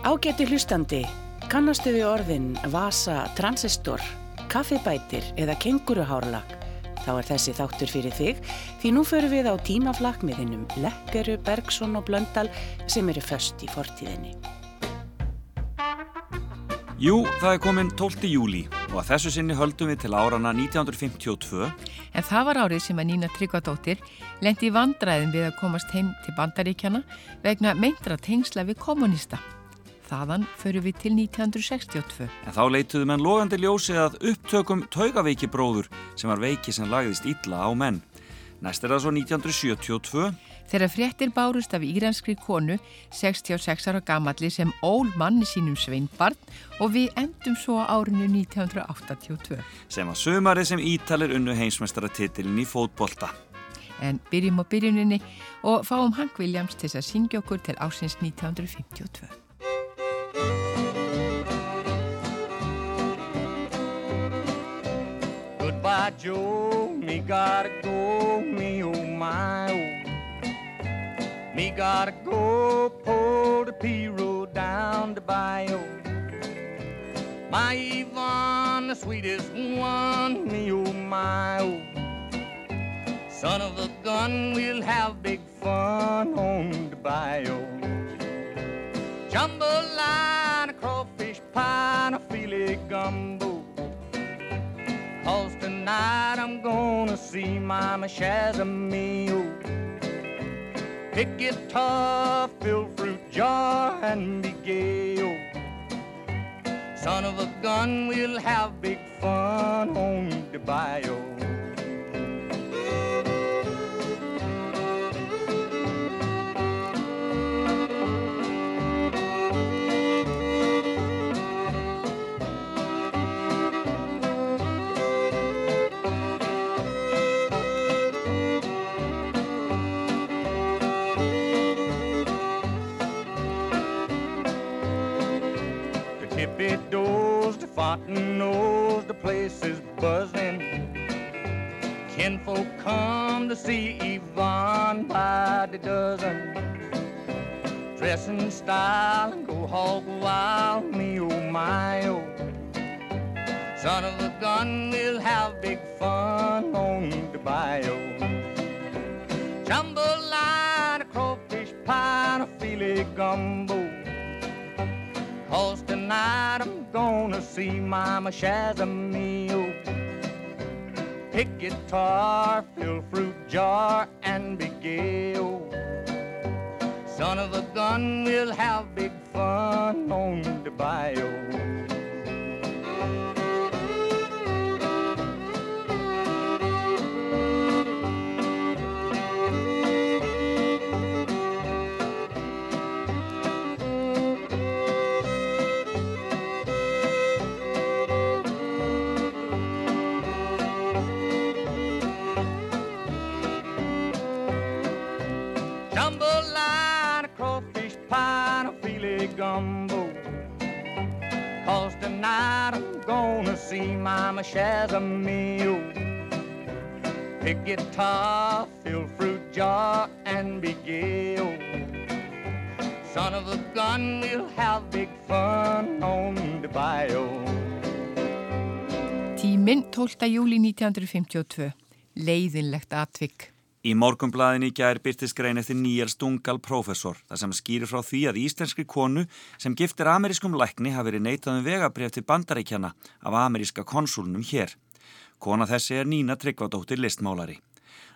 Ágæti hlustandi, kannastu við orðin vasa, transistor, kaffibætir eða kenguruhárlag? Þá er þessi þáttur fyrir þig því nú förum við á tímaflakk með hennum Lekkeru, Bergson og Blöndal sem eru föst í fortíðinni. Jú, það er komin 12. júli og að þessu sinni höldum við til árana 1952. En það var árið sem að Nína Tryggvadóttir lendi í vandræðin við að komast heim til bandaríkjana vegna meindra tengsla við kommunista. Þaðan förum við til 1962. En þá leituðu menn logandi ljósi að upptökum taugaveiki bróður sem var veiki sem lagðist illa á menn. Næst er það svo 1972. Þegar fréttir bárust af íranskri konu, 66 ára gamalli sem ól manni sínum sveinbarn og við endum svo árinu 1982. Sem að sömari sem ítalir unnu heimsmeistaratitilin í fótbolta. En byrjum á byrjuninni og fáum Hank Williams til að syngja okkur til ásins 1952. Goodbye, Joe. Me gotta go, me oh my oh. Me gotta go, pull the P road down the bayou. My Yvonne, the sweetest one, me oh my oh. Son of a gun, we'll have big fun on the bayou. Jambalaya, crawfish pie, and a filet gumbo. Cause tonight I'm gonna see Mama Shazamio. Pick guitar, fill fruit jar, and be gay. oh. Son of a gun, we'll have big fun on the bayou. Doors, knows the place is buzzing. Kinfolk come to see Yvonne by the dozen. Dress in style and go hog wild, me oh my oh. Son of a gun, we'll have big fun on the bayou. Jambalaya, crawfish pie, and a filet gumbo. Cause tonight I'm gonna see Mama Shazamio. Pick guitar, fill fruit jar, and be gay. Son of a gun, we'll have big fun on the bayou. Tonight I'm gonna see Mama Shazamio. Pick guitar, fill fruit jar, and be gay. oh. Son of a gun, we'll have big fun on the bayou. Tíminn 12. júli 1952. Leiðinlegt atvik. Í morgumblaðin í gær byrtist grein eftir nýjar stungal prófessor þar sem skýrir frá því að íslenski konu sem giftir amerískum lækni hafi verið neitað um vegabref til bandaríkjana af ameríska konsúlunum hér. Kona þessi er Nína Tryggvadóttir listmálari.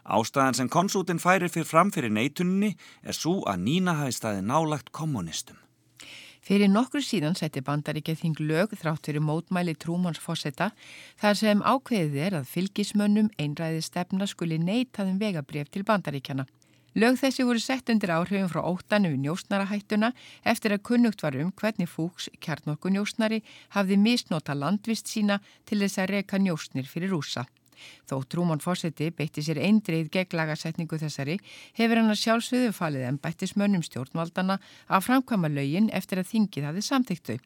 Ástæðan sem konsútin færir fyrir fram fyrir neituninni er svo að Nína hafi staðið nálagt kommunistum. Fyrir nokkru síðan setti bandaríkja þing lög þrátt fyrir mótmæli Trúmans fósetta þar sem ákveðið er að fylgismönnum einræði stefna skuli neitaðum vegabref til bandaríkjana. Lög þessi voru sett undir áhrifin frá óttanu njósnarahættuna eftir að kunnugt var um hvernig fúks kjarnorku njósnari hafði misnota landvist sína til þess að reka njósnir fyrir rúsa. Þó Trúmann Fossetti beitti sér eindreið gegn lagasetningu þessari hefur hann að sjálfsögðu falið en bættismönnum stjórnvaldana að framkvæma lögin eftir að þingið hafið samþyktu.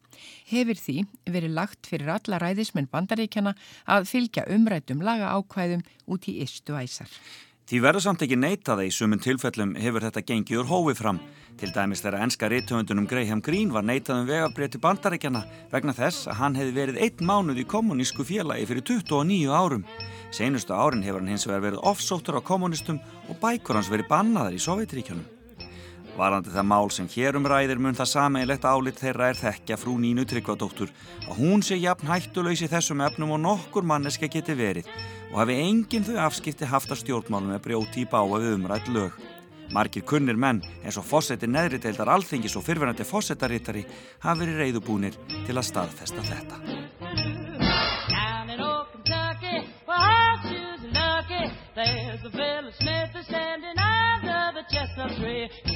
Hefur því verið lagt fyrir alla ræðismenn bandaríkjana að fylgja umrættum laga ákvæðum út í istu æsar. Því verður samt ekki neytaða í sumun tilfellum hefur þetta gengið úr hófi fram. Til dæmis þegar enska reytöfundunum Graham Greene var neytað um vegabrið til bandaríkjana vegna þess að hann hefði verið einn mánuð í kommunísku félagi fyrir 29 árum. Seinustu árin hefur hann hins vegar verið offsóttur á kommunistum og bækur hans verið bannaðar í Sovjetríkjunum. Varandi það mál sem hér um ræðir mun það sameigilegt álit þeirra er þekkja frú Nínu Tryggvadóttur að hún sé jafn hættuleysi þessum efnum og nokkur manneska geti verið og hafi enginn þau afskipti haft að stjórnmálum með brjóti í báa við umrætt lög. Markir kunnir menn eins og fósetti neðri deildar alþingis og fyrfirandi fósettarittari hafi verið reyðubúnir til að staðfesta þetta. There's a Billy Smith standing under the chestnut tree.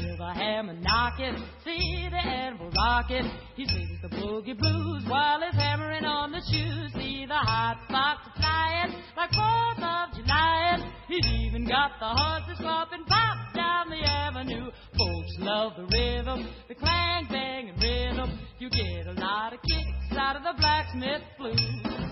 Knocking, see the anvil rocking. He sings the boogie blues while he's hammering on the shoes. See the hot spots flying like Fourth of July. He's even got the horses swapping pop down the avenue. Folks love the rhythm, the clang, bang, and rhythm. You get a lot of kicks out of the blacksmith blues.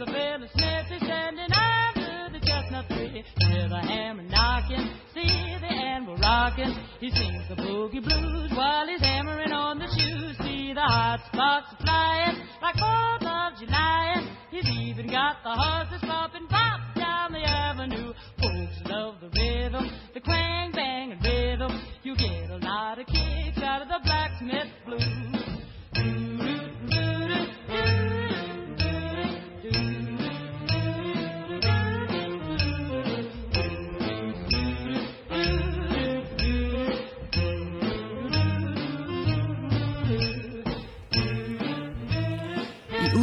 the Billie Smith is standing under the chestnut tree. Hear the hammer knocking, see the anvil rocking. He sings the boogie blues while he's hammering on the shoes. See the hot spots flying like Fourth of July. He's even got the horses.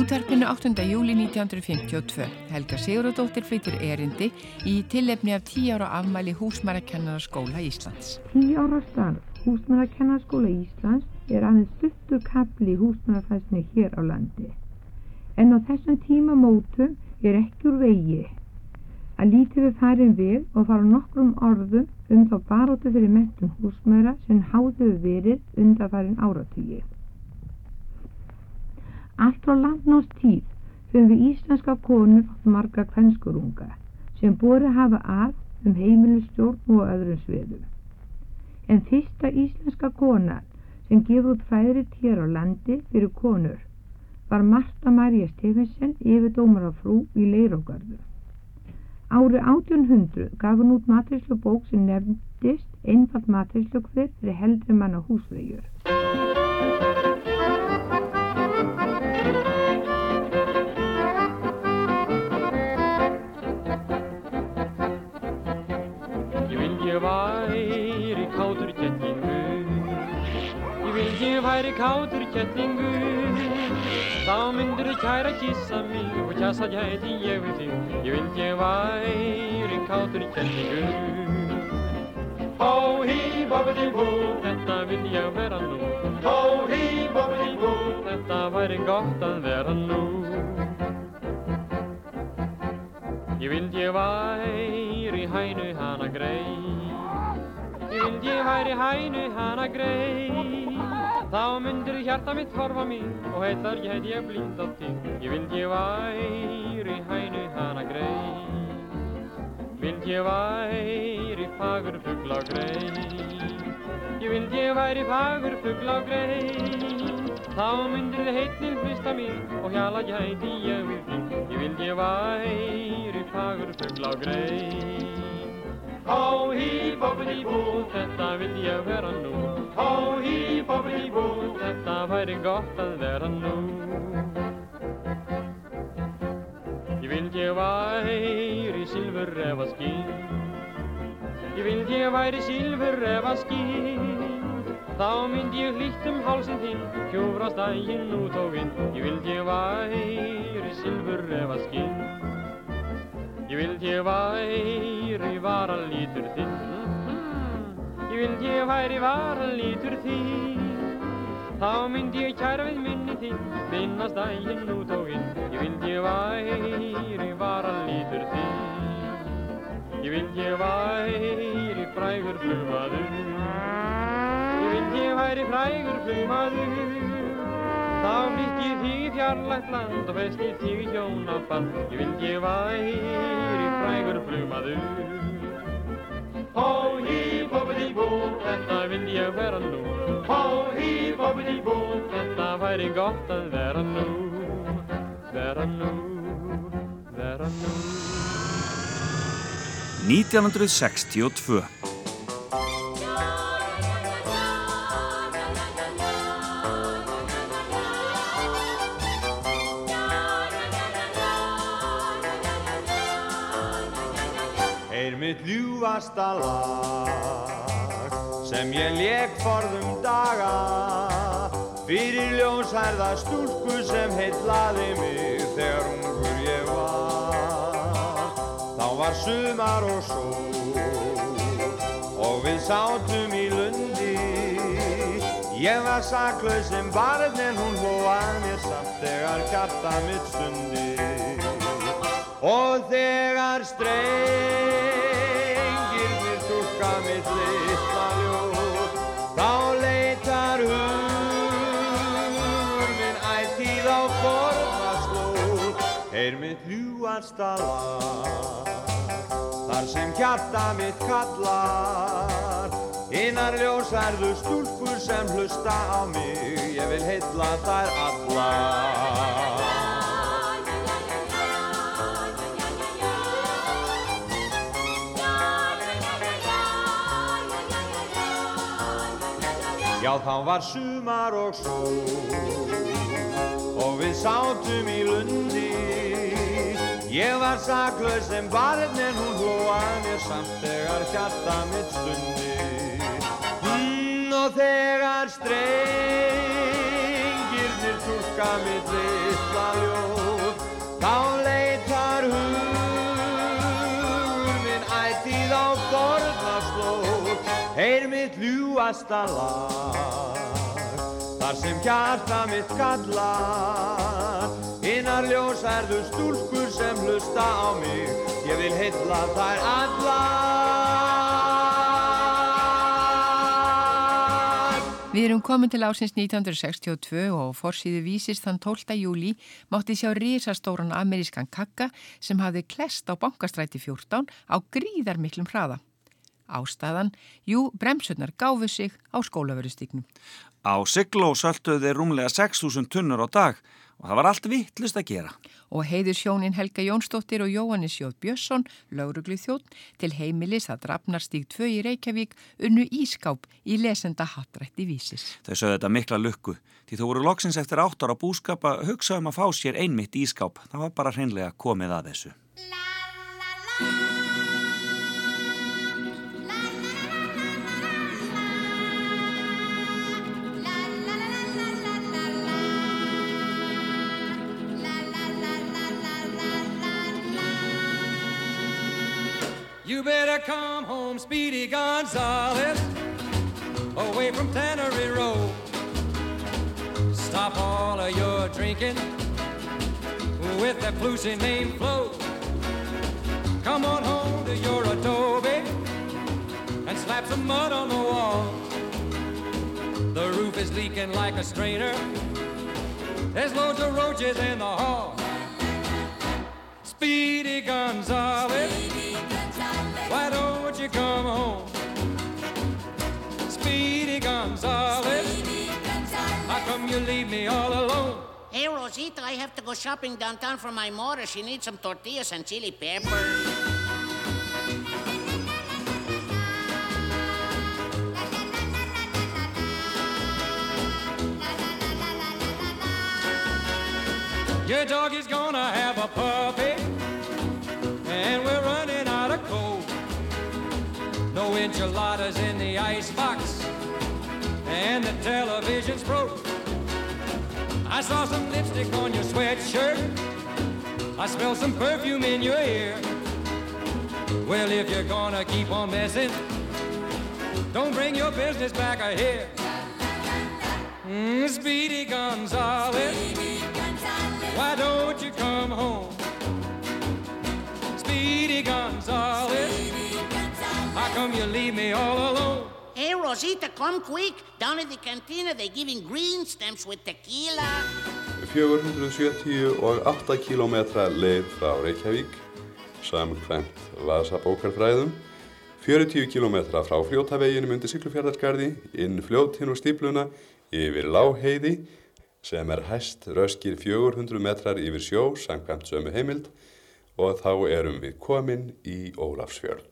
Útarpinu 8. júli 1952. Helga Sigurðardóttir flyttir erindi í tillefni af 10 ára afmæli Húsmarakennarskóla Íslands. 10 ára starf Húsmarakennarskóla Íslands er aðeins stuttur kapli húsmarafæsni hér á landi. En á þessum tímamótum er ekki úr vegi að lítið við farin við og fara nokkrum orðum um þá barótu fyrir mentun húsmæra sem háðuðu verið undan farin áratugið. Allt frá landnást tíð höfum við íslenska konur fótt marga kvennskurunga sem búið hafa að um heimilistjórn og öðrum sveðum. En fyrsta íslenska kona sem gefur út fræðrit hér á landi fyrir konur var Marta Marja Stefansson yfir dómarafrú í Leirógarðu. Árið 1800 gaf hún út matríslu bók sem nefndist einfalt matríslu hver fyrir heldri manna húsvegjur. Væri kátur kettlingu Þá myndur þið kæra kissa mig og kjassa gæti ég við þig. Ég vild ég væri kátur kettlingu Hó hí bobbidi bú Þetta vil ég vera nú. Hó hí bobbidi bú Þetta væri gott að vera nú. Ég vild ég væri hænu hana grei Ég vild ég væri hænu hana grei Þá myndir hjarta mitt horfa mér og heitar ég heit ég blínd á þig. Ég vild ég væri hænu hana grei, vild ég væri fagur fuggl á grei. Ég vild ég væri fagur fuggl á grei, þá myndir heitin hlista mér og hjala ég heiti ég við þig. Ég vild ég væri fagur fuggl á grei. Hó hí bobbidi bú, þetta vil ég vera nú. Hó hí bobbidi bú, þetta væri gott að vera nú. Ég vil ég væri silfur efa skín Ég vil ég væri silfur efa skín Þá mynd ég hlýtt um hálsin þín Hjúfra stægin út og inn. Ég vil ég væri silfur efa skín Ég vil ég væri varalítur þinn. Ég vil ég væri varalítur þinn Þá mynd ég kæra við minni þín Finna stægin út og inn. Ég vil ég væri varalítur þinn Ég vil ég væri frægur flumaður. Ég vil ég væri frægur flumaður Þá mitt ég þig í fjarlægt land og veist ég þig í hjónaband. Ég vil ég væri frægur flumaður Hó hí bobbidi bú, þetta vil ég vera nú. Hó hí bobbidi bú, þetta væri gott að vera nú. Vera nú, vera nú. 1962 mitt ljúfasta lag sem ég leik forðum daga. Fyrir ljónsærða stúlku sem heitlaði mig þegar ungur ég var. Þá var sumar og sól og við sátum í lundi. Ég var saklaus sem barn en hún hlóað mér samt þegar hjarta mitt stundi. Og þegar mitt litla ljóð Þá leitar hugur minn ætíð á forna slóð Er mitt ljúasta lag Þar sem hjarta mitt kallar. Einar ljósærðu stúlkur sem hlusta á mig Ég vil heilla þær allar Já, þá var sumar og sól og við sátum í lundi. Ég var saklaus sem barn en hún hlóað mér samt þegar hjarta mitt stundi. Mm, og þegar strengirnir túlka mitt litla ljúasta lag Þar sem hjarta mitt kallar Innar ljósærðu stúlkur sem hlusta á mig Ég vil heilla þær allar Við erum komin til ásins 1962 og fórsýðu vísist þann 12. júli mátti sjá risastóran amerískan kakka sem hafði klest á bankastræti 14 á gríðar miklum hraða. Ástæðan, jú, bremsurnar gáfu sig á skólaverustíknum. Á Sigló sölduðu þeir rúmlega 6.000 tunnur á dag og það var allt vittlust að gera. Og heiður sjónin Helga Jónsdóttir og Jóhannes Jóð Björnsson, lauruglið þjótt, til heimilis að drafnarstík 2 í Reykjavík unnu ískáp í lesenda hattrætti vísis. Þau sögðu þetta mikla lukku því þú voru loksins eftir átt ára búskap að hugsa um að fá sér einmitt ískáp. Það var bara hreinlega komið að þessu. Come home, Speedy Gonzales, away from Tannery Road. Stop all of your drinking with that flusy name Flo. Come on home to your adobe and slap some mud on the wall. The roof is leaking like a strainer. There's loads of roaches in the hall. Speedy Gonzales. you leave me all alone? Hey, Rosita, I have to go shopping downtown for my mother. She needs some tortillas and chili pepper. Your dog is gonna have a puppy, and we're running out of coal. No enchiladas in the icebox, and the television's broke. I saw some lipstick on your sweatshirt. I smell some perfume in your ear. Well, if you're gonna keep on messing, don't bring your business back here. Mm, Speedy Gonzales, why don't you come home? Speedy Gonzales, how come you leave me all alone? Hey, Rosita, come quick. Down at the cantina, they're giving green stamps with tequila. 478 km leið frá Reykjavík, samkvæmt Vasa bókarfræðum, 40 km frá fljótaveginum undir Siglufjörðargarði, inn fljótinn og stípluna, yfir Láheiði, sem er hæst röskir 400 metrar yfir sjó, samkvæmt sömu heimild, og þá erum við komin í Ólafsfjörð.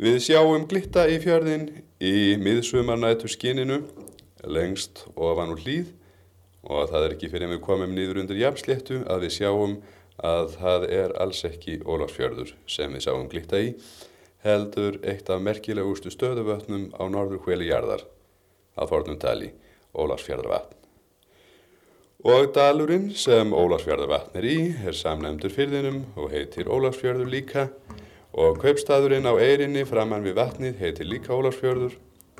Við sjáum glitta í fjörðin í miðsumarnætu skininu, lengst ofan úr hlýð, og það er ekki fyrir að við komum nýður undir jafnsléttu að við sjáum að það er alls ekki Ólafsfjörður sem við sjáum glitta í, heldur eitt af merkilegustu stöðuvötnum á norður hveli jarðar, að fornum tali, Ólafsfjörðarvatn. Og dalurinn sem Ólafsfjörðarvatn er í er samnefndur fyrðinum og heitir Ólafsfjörður líka og kaupstaðurinn á eirinni framann við vatnið heitir líka Ólafsfjörður.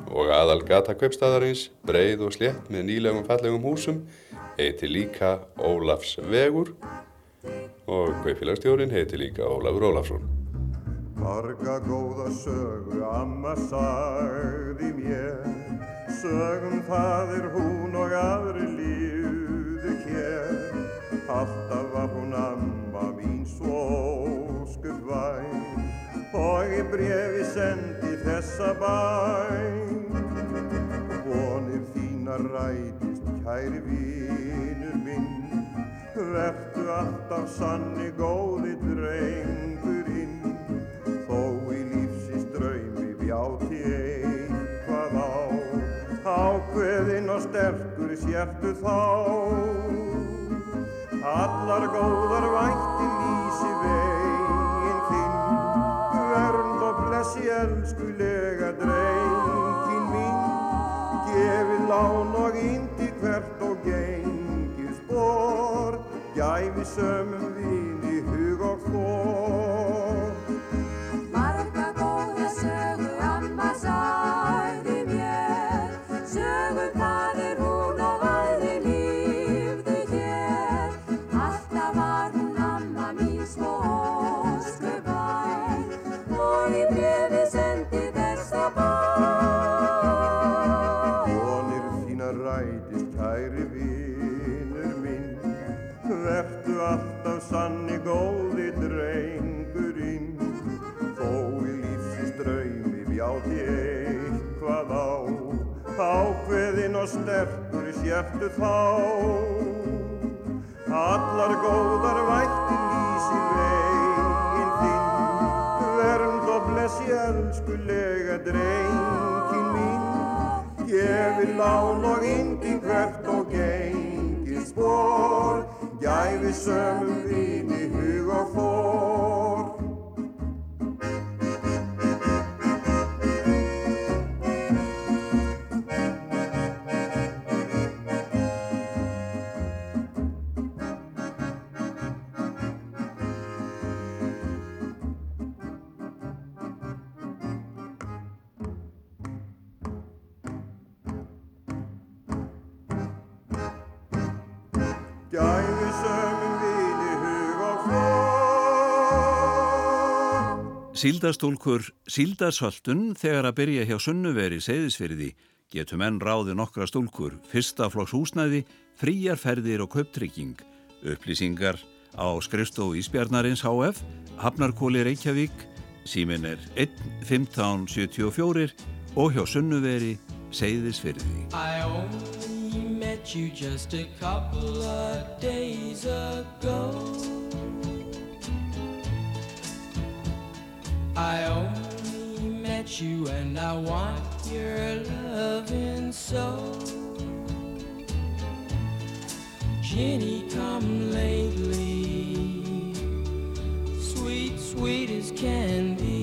Og aðal gata kaupstaðarins, breið og slétt með nýlegum fallegum húsum, heitir líka Ólafsvegur. Og kaupfélagstjórin heitir líka Ólafur Ólafsson. Marga góða sögu amma sagði mér. Sögum það er hún og aðri lífðu hér. Alltaf var hún amma mín svo Og í brefi sendi þessa bæn Vonir þínar rætist kæri vinur minn Vertu alltaf sanni góði drengurinn Þó í lífsins draumi bjáti eitthvað á Ákveðinn og sterkur sértu þá. Allar góðar vænti lýsi veginn Blessi elskulega drengin mín Gefið lán og indi hvert og gengið spór Gæfi sömum vini Vertu alltaf sanni góði drengurinn Þó í lífsins draumi bjáti eitthvað á. Ákveðinn og sterkur sértu þá. Allar góðar vætti lýsi veginn þinn. Vernd og blessi elskulega drengin mín. Gefi lán og indi hvert og gengi spór Gæfi sömum vini hug og fór Síldastúlkur síldasöltun þegar að byrja hjá sunnuveri seyðisfyrði getur menn ráði nokkra stúlkur, fyrsta flokks húsnæði, fríjar ferðir og kauptrygging, upplýsingar á skrifstofu Ísbjarnarins HF, Hafnarkóli Reykjavík, símin er 1 15 74 og hjá sunnuveri seyðisfyrði. I only met you just a couple of days ago. I only met you and I want your loving so. Ginny. come lately, sweet, sweet as candy.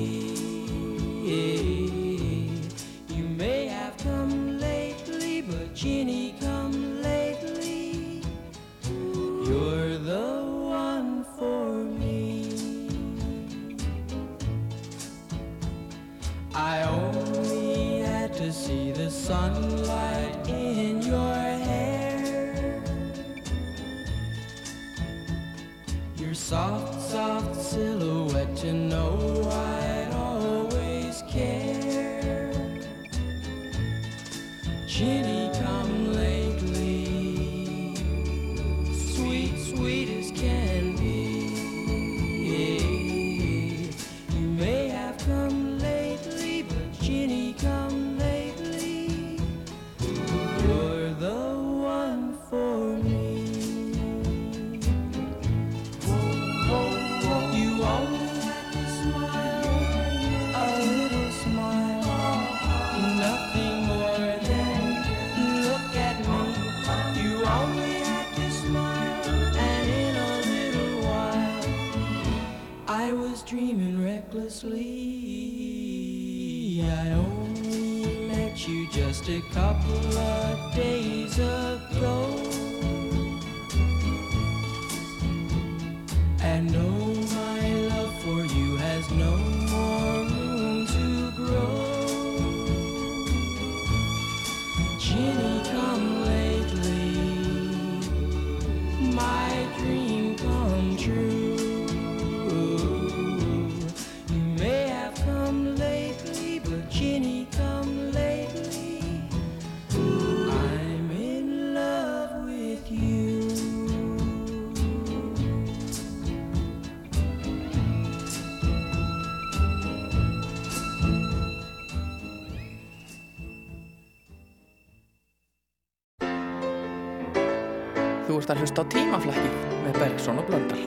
ert að hlusta á tímaflækið með Bergson og Blöndal.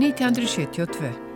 1972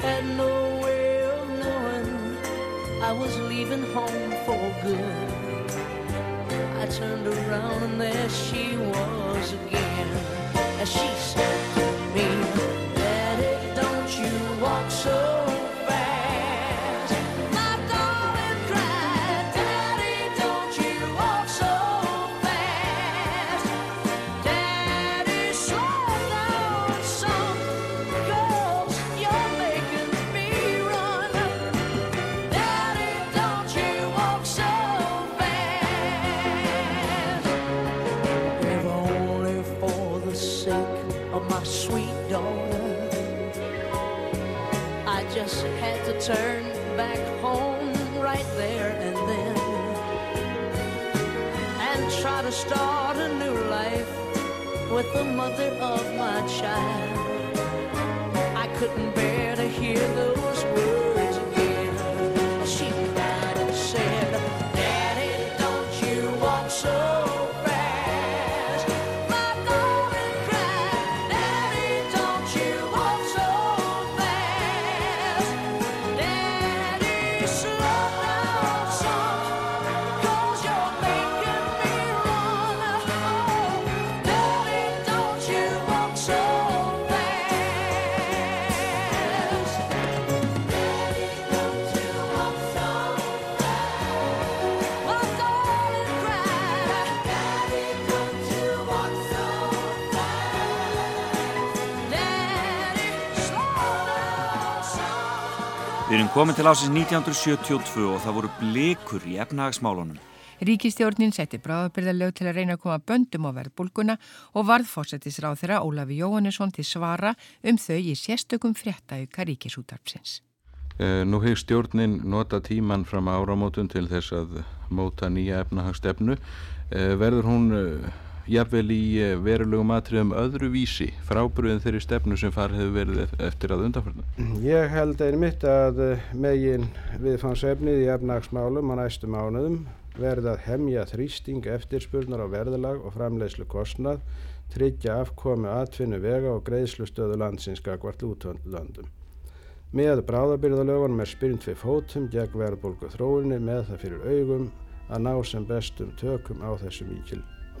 had no way of knowing I was leaving home for good. I turned around and there she was again. As she said to me. Turn back home right there and then and try to start a new life with the mother of my child. I couldn't bear to hear those words. Erum komin til ásins 1972 og það voru blikur í efnahagsmálunum. Ríkistjórnin setti bráðabyrðalög til að reyna að koma böndum á verðbólguna og varð fórsetisráð þeirra Ólafi Jóhannesson til svara um þau í sérstökum fréttauka ríkisútarpsins. Eh, nú hefur stjórnin nota tíman fram áramótun til þess að móta nýja efnahagstefnu. Eh, verður hún eh, jafnvel í verulegum atriðum öðru vísi frábröðin þeirri stefnu sem far hefur verið eftir að undanförna? Ég held einmitt að megin viðfansefnið í efnahagsmálum á næstu mánuðum verða að hemja þrýsting eftirspurnar á verðalag og framleiðslu kostnað, tryggja afkomi atfinnu vega og greiðslustöðu landsins gagvart útvöndlöndum. Með bráðabyrðalögunum er spyrnt fyrir fótum gegn verðbólgu þróunni með það fyrir augum að ná sem bestum tökum á þessu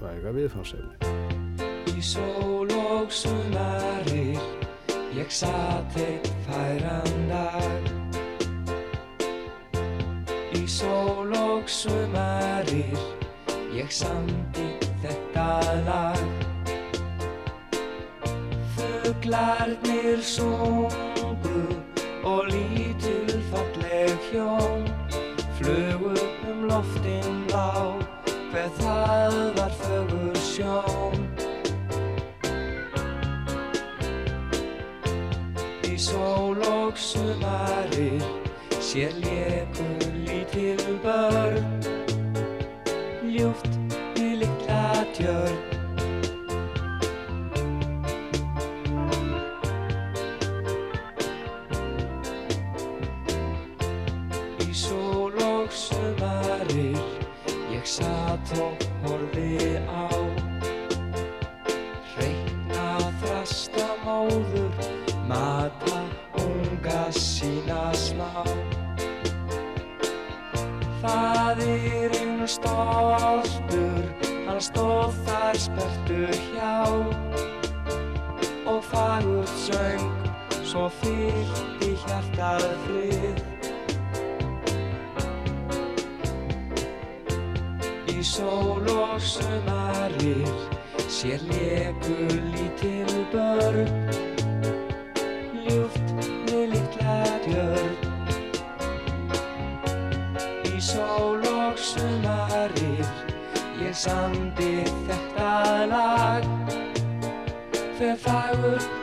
mikilvæga viðfansefni. Í sól og sumarir ég satt eitt færan dag. Í sól og sumarir ég samti þetta lag. Fuglarnir sungu og lítil falleg hjón Flugu um loftin lá hver það var fögur sjón Í sól og sumarir sér lékur lítil börn. Ljúft í litla tjörn og horfi á. Hreitna þrasta móður mata unga sína slá Fadirinn stoltur, hann stóð þar spertur hjá. Og fagurt söng, svo fyllt í hjartað frið. Sól og sumarir sér leku lítil börn, ljúft með litla djörn. Í sól og sumarir ég samdi þetta lag Hver fagur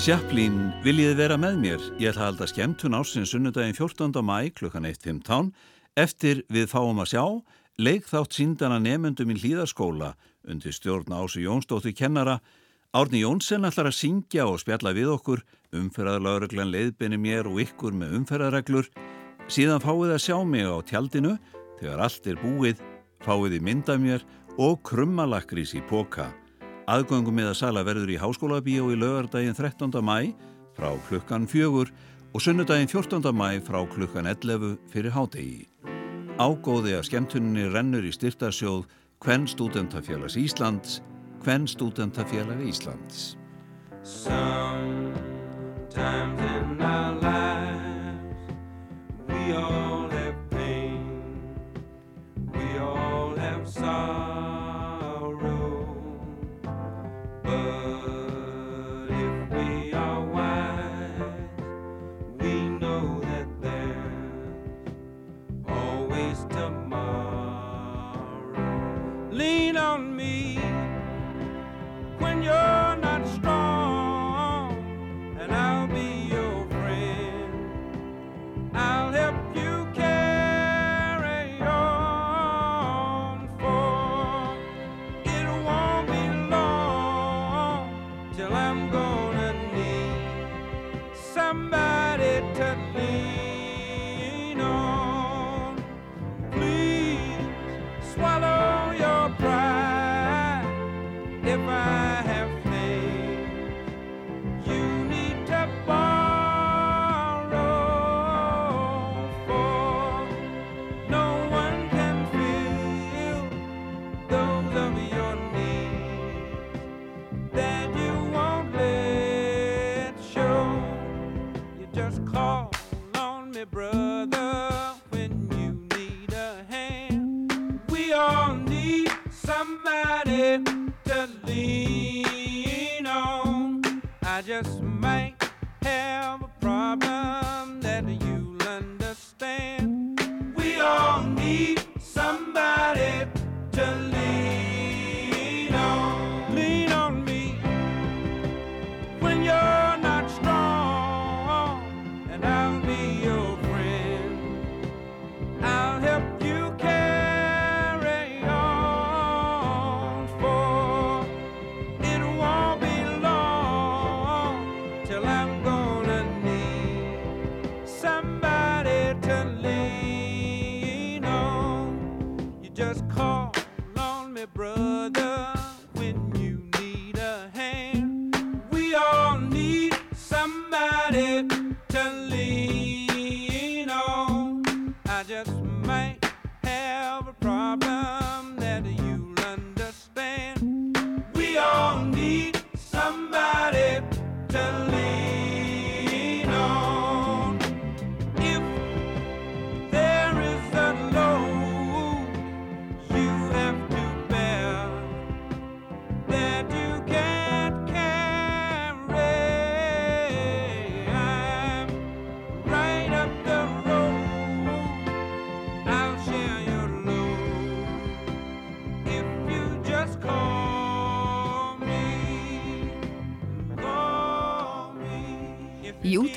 Sjaplín, viljiði vera með mér? Ég ætla að halda skemmtun ásins sunnudaginn 14. mæ klukkan 1.15 eftir við fáum að sjá leikþátt síndana nefendum í hlýðarskóla undir stjórn Ásu Jónsdóttir kennara. Árni Jónsson ætlar að syngja og spjalla við okkur, umferðarlauruglan leiðbeni mér og ykkur með umferðarreglur. Síðan fáið að sjá mig á tjaldinu, þegar allt er búið, fáið í mynda mér og krummalakrís í póka. Aðgöngum með að sala verður í Háskólabíó í lögardaginn 13. mæ frá klukkan fjögur og sunnudaginn 14. mæ frá klukkan 11 fyrir hádegi. Ágóði að skemmtunni rennur í styrtasjóð Kvenn Stúdentafélags Íslands, Kvenn Stúdentafélag Íslands.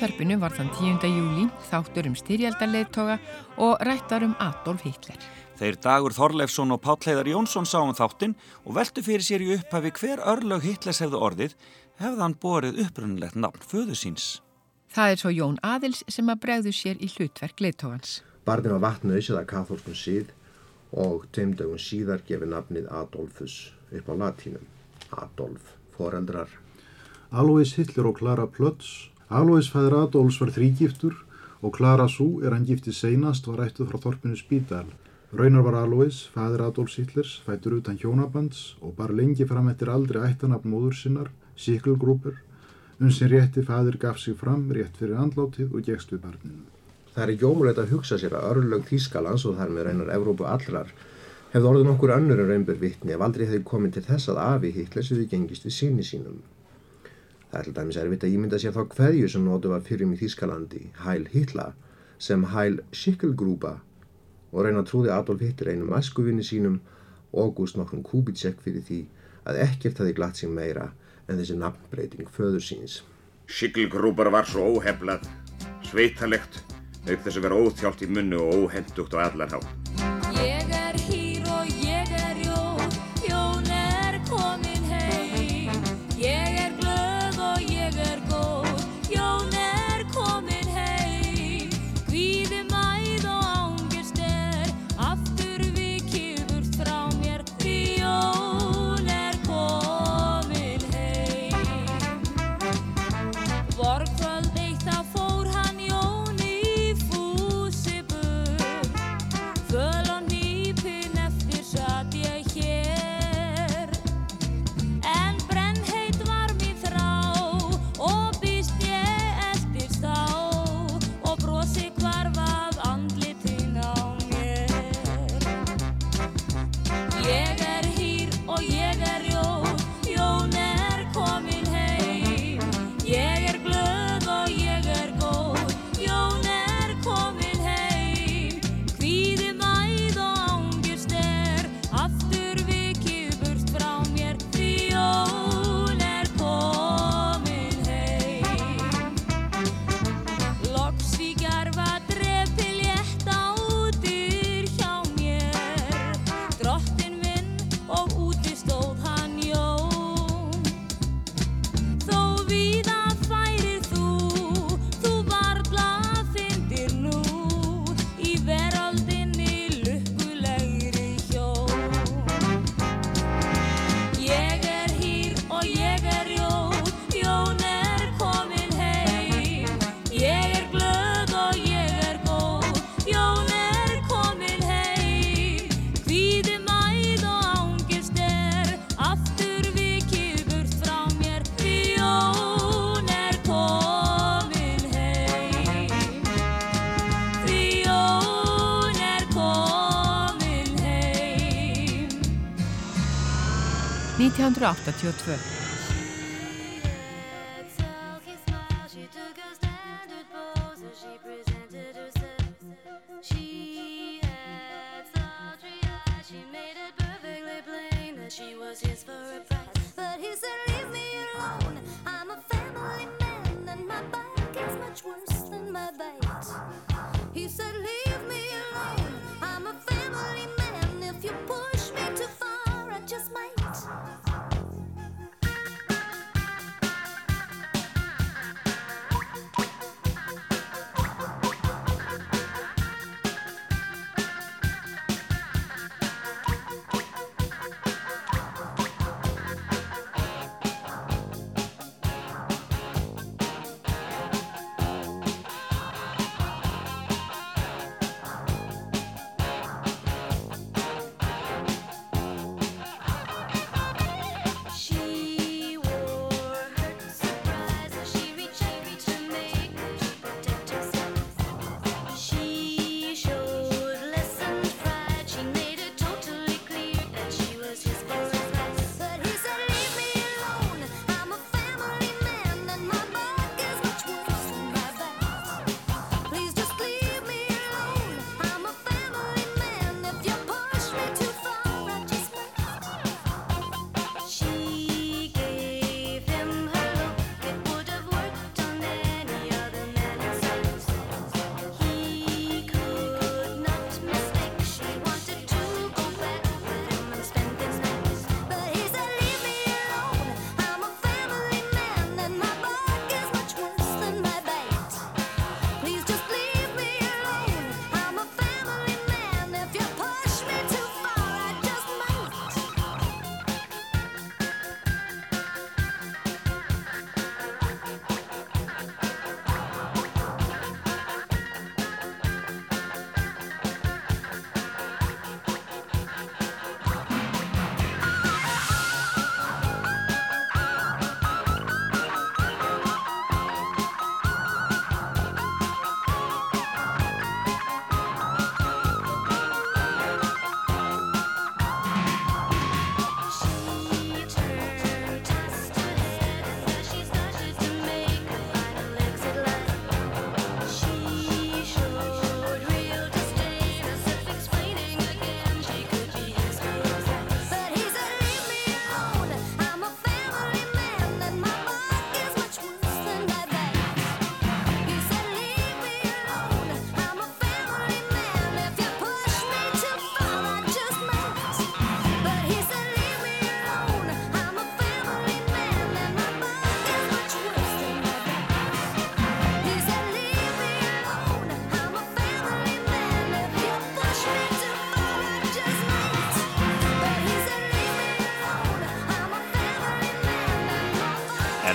Útvarpinu var þann 10. júli þáttur um styrjaldarleðtoga og rættar um Adolf Hitler. Þeir Dagur Þorleifsson og Páll Heiðar Jónsson sá um þáttinn og veltu fyrir sér í upphafi hver örlög Hitlers hefðu orðið hefði hann borið upprunulegt nafn föðu síns. Það er svo Jón Aðils sem að bregðu sér í hlutverk leðtogans. Barnið var vatn auðsið að katholskum síð og tveim dögum síðar gefið nafnið Adolfus upp á latínum. Adolf, foreldrar. Alois Hitler og Clara Plötz. Alois fæður Adolfs var þrýgiftur og Clara Sú er hann giftið seinast var ættuð frá þorpinu Spítal. Raunar var Alois, fæður Adolfs Hitlers, fættur utan hjónabands og bar lengi fram eftir aldrei ættanab móður sinnar, Sikelgrúper, um sem rétti fæður gaf sig fram rétt fyrir andlátið og gegst við barninu. Það er ekki ómulegt að hugsa sér að örlög Þýskalands og þar með reynar Evrópu allrar hefði orðið nokkur önnur en raunbjör vitni ef aldrei hefði komið til þess að afi Hitlers við gengist við síni sínum. Það er til dæmis erfitt að ímynda sér þá hverju sem nótu var fyrir í Þýskalandi, Heil Hitler, sem Heil Schickelgruber og reyna trúði Adolf Hitler einum æskuvinni sínum August nokkrum Kubitschek fyrir því að ekkert hafi glatt sig meira en þessi nafnbreyting föður síns. Siglgrúpar var svo óheflað, sveitalegt, auk þess að vera óþjált í munnu og óhendugt á allar hátt. 1982.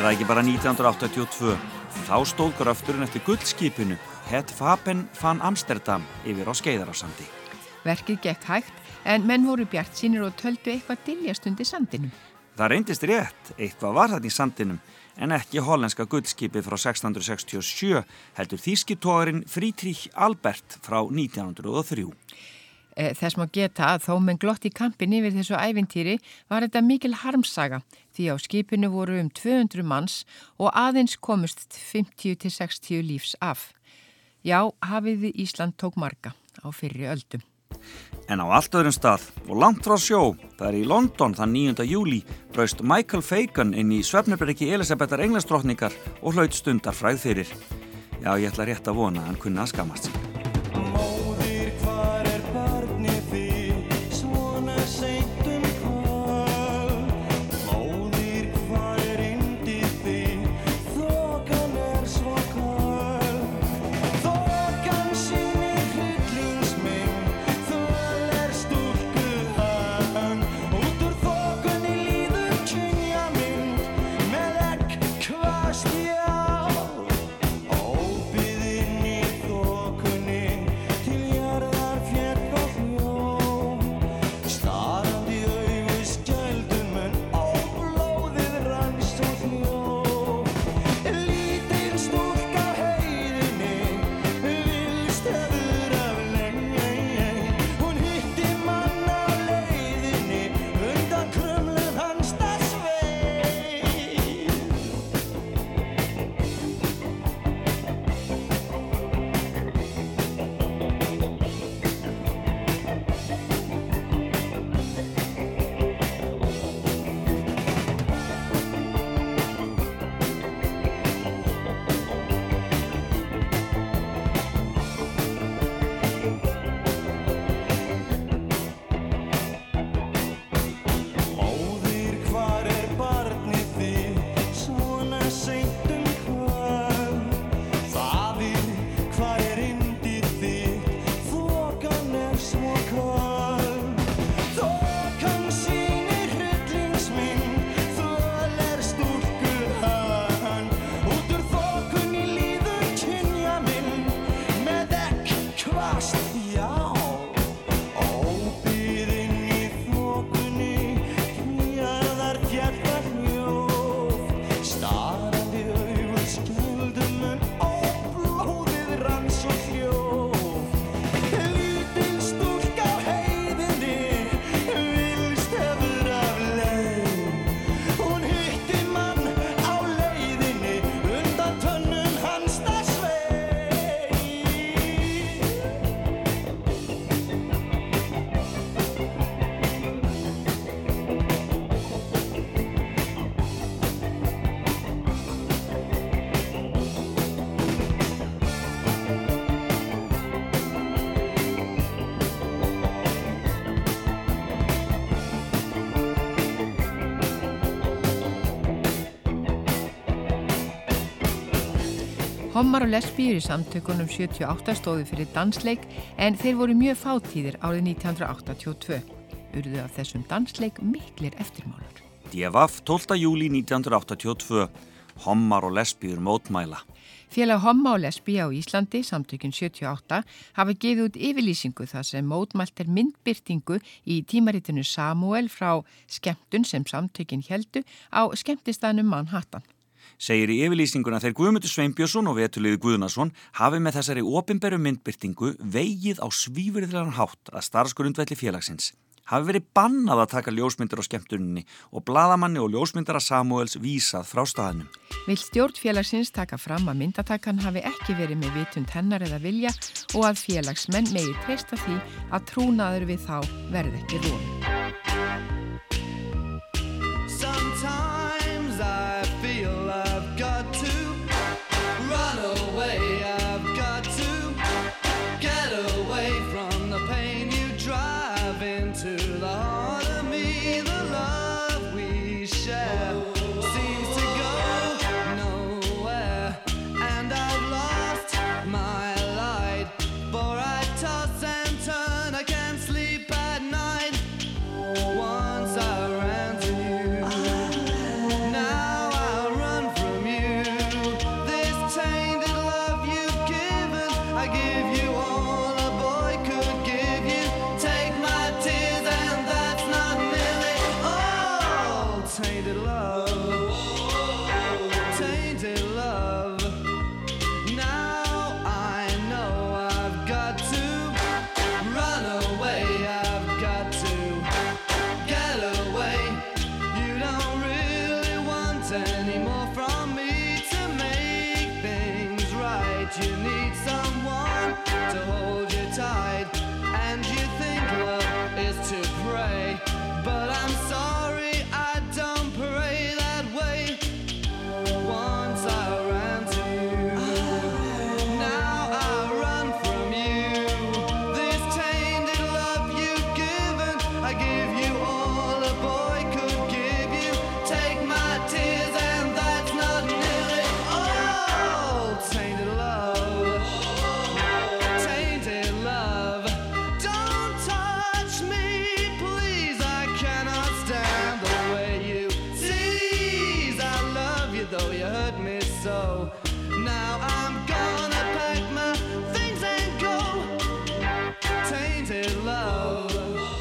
það ekki bara 1982? Þá stóð gröfturinn eftir guldskipinu Het Fapen van Amsterdam yfir á Skeiðarásandi. Verkið gekk hægt en menn voru bjart sínir og töldu eitthvað diljastund í sandinum. Það reyndist rétt, eitthvað var þetta í sandinum, en ekki hollenska guldskipið frá 1667 heldur þýskitógarinn Friedrich Albert frá 1903. Eh, Þess má geta að þó menn glott í kampin yfir þessu ævintýri var þetta mikil harmsaga því á skipinu voru um 200 manns og aðeins komust 50-60 lífs af. Já, hafiði Ísland tók marga á fyrri öldum. En á allt öðrum stað og langt frá sjó, það er í London þann 9. júli, braust Michael Fagan inn í svefnubrekki Elisabethar englastrotningar og hlaut stundar fræð fyrir. Já, ég ætla rétt að vona að hann kunna að skamast sín. Hommar og lesbíur í samtökunum 78 stóðu fyrir dansleik en þeir voru mjög fátíðir árið 1982. Urðu af þessum dansleik miklir eftirmálar. DFF 12. júli 1982. Hommar og lesbíur mótmæla. Félag Homma og Lesbí á Íslandi, samtökun 78, hafa gefið út yfirlýsingu þar sem mótmælt er myndbyrtingu í tímaritinu Samuel frá skemmtun sem samtökin heldu á skemmtistanum Manhattan. Segir í yfirlýsinguna þeir Guðmundur Sveinbjörnsson og vetuliði Guðnason hafi með þessari opimberu myndbyrtingu vegið á svífuriðlegan hátt að starfsgrundvelli félagsins. Hafi verið bannað að taka ljósmyndir á skemmtuninni og bladamanni og ljósmyndara Samuels vísað frá staðnum. Vil stjórn félagsins taka fram að myndatakkan hafi ekki verið með vitund hennar eða vilja og að félagsmenn megi treysta því að trúnaður við þá verði ekki rún.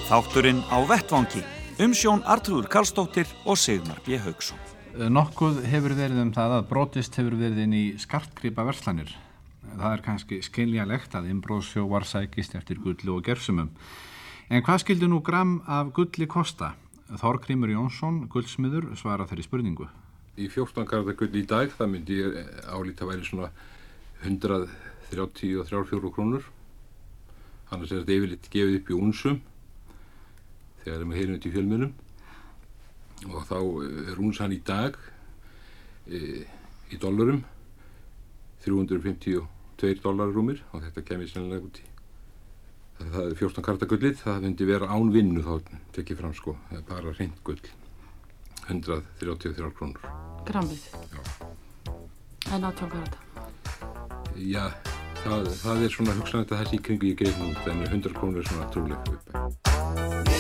Þátturinn á vettvangi. Umsjón Artrúður Karlsdóttir og Sigmar B. Haugsson. Nokkuð hefur verið um það að brotist hefur verið inn í skartgripa verslanir. Það er kannski skiljalegt að innbróðsjó var sækist eftir gullu og gersumum. En hvað skildi nú gram af gulli kosta? Þorgrímur Jónsson, guldsmiður, svara þeirri spurningu. Í 14 karða gull í dag það myndi ég álíta væri svona 133 krónur. Annars er þetta yfirleitt gefið upp í únsum þegar við heyrum þetta í fjölmunum og þá er únsan í dag e, í dollarum 352 dollarrúmir og þetta kemur sennilega út í það er 14 kartagullið, það myndi vera án vinnu þá tekið fram sko, það er bara reynd gull. 133 krónur. Grammið. En átjón karata. Já, það, það er svona hugsanlegt að þessi í kringu ég greið nú en 100 krónur er svona trúlega upp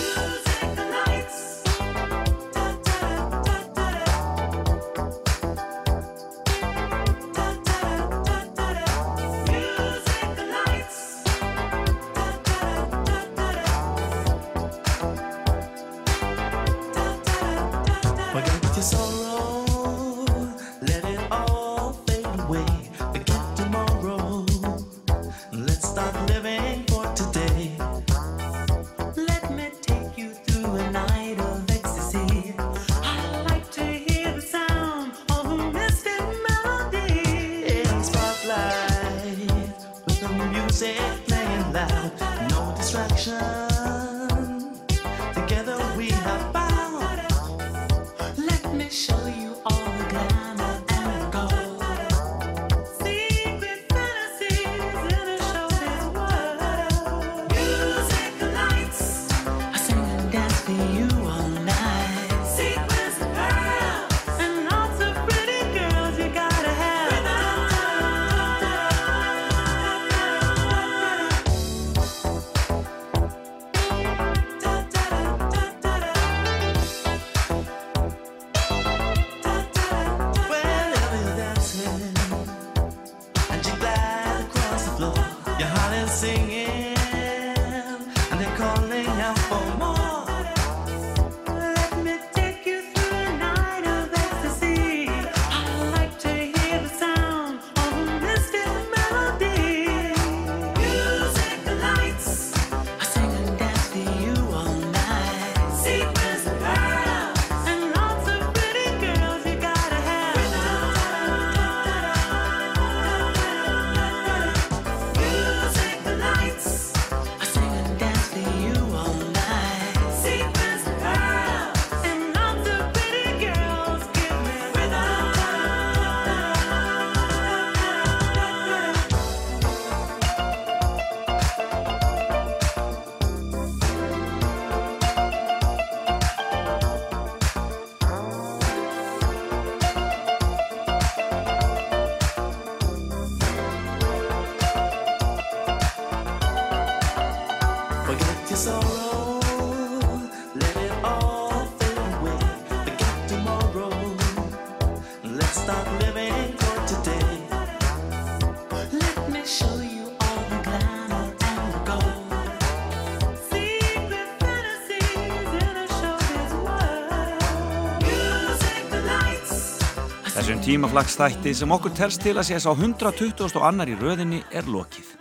Tímaflagsþætti sem okkur telst til að sé sá 120 og annar í röðinni er lokið.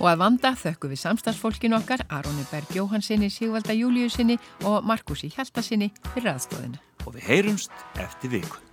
Og að vanda þökkum við samstagsfólkin okkar, Aroni Berg Jóhansinni, Sigvalda Júliusinni og Markusi Hjaltasinni fyrir aðstofinu. Og við heyrumst eftir vikun.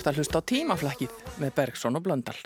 Ert að hlusta á tímaflækið með Bergson og Blöndal.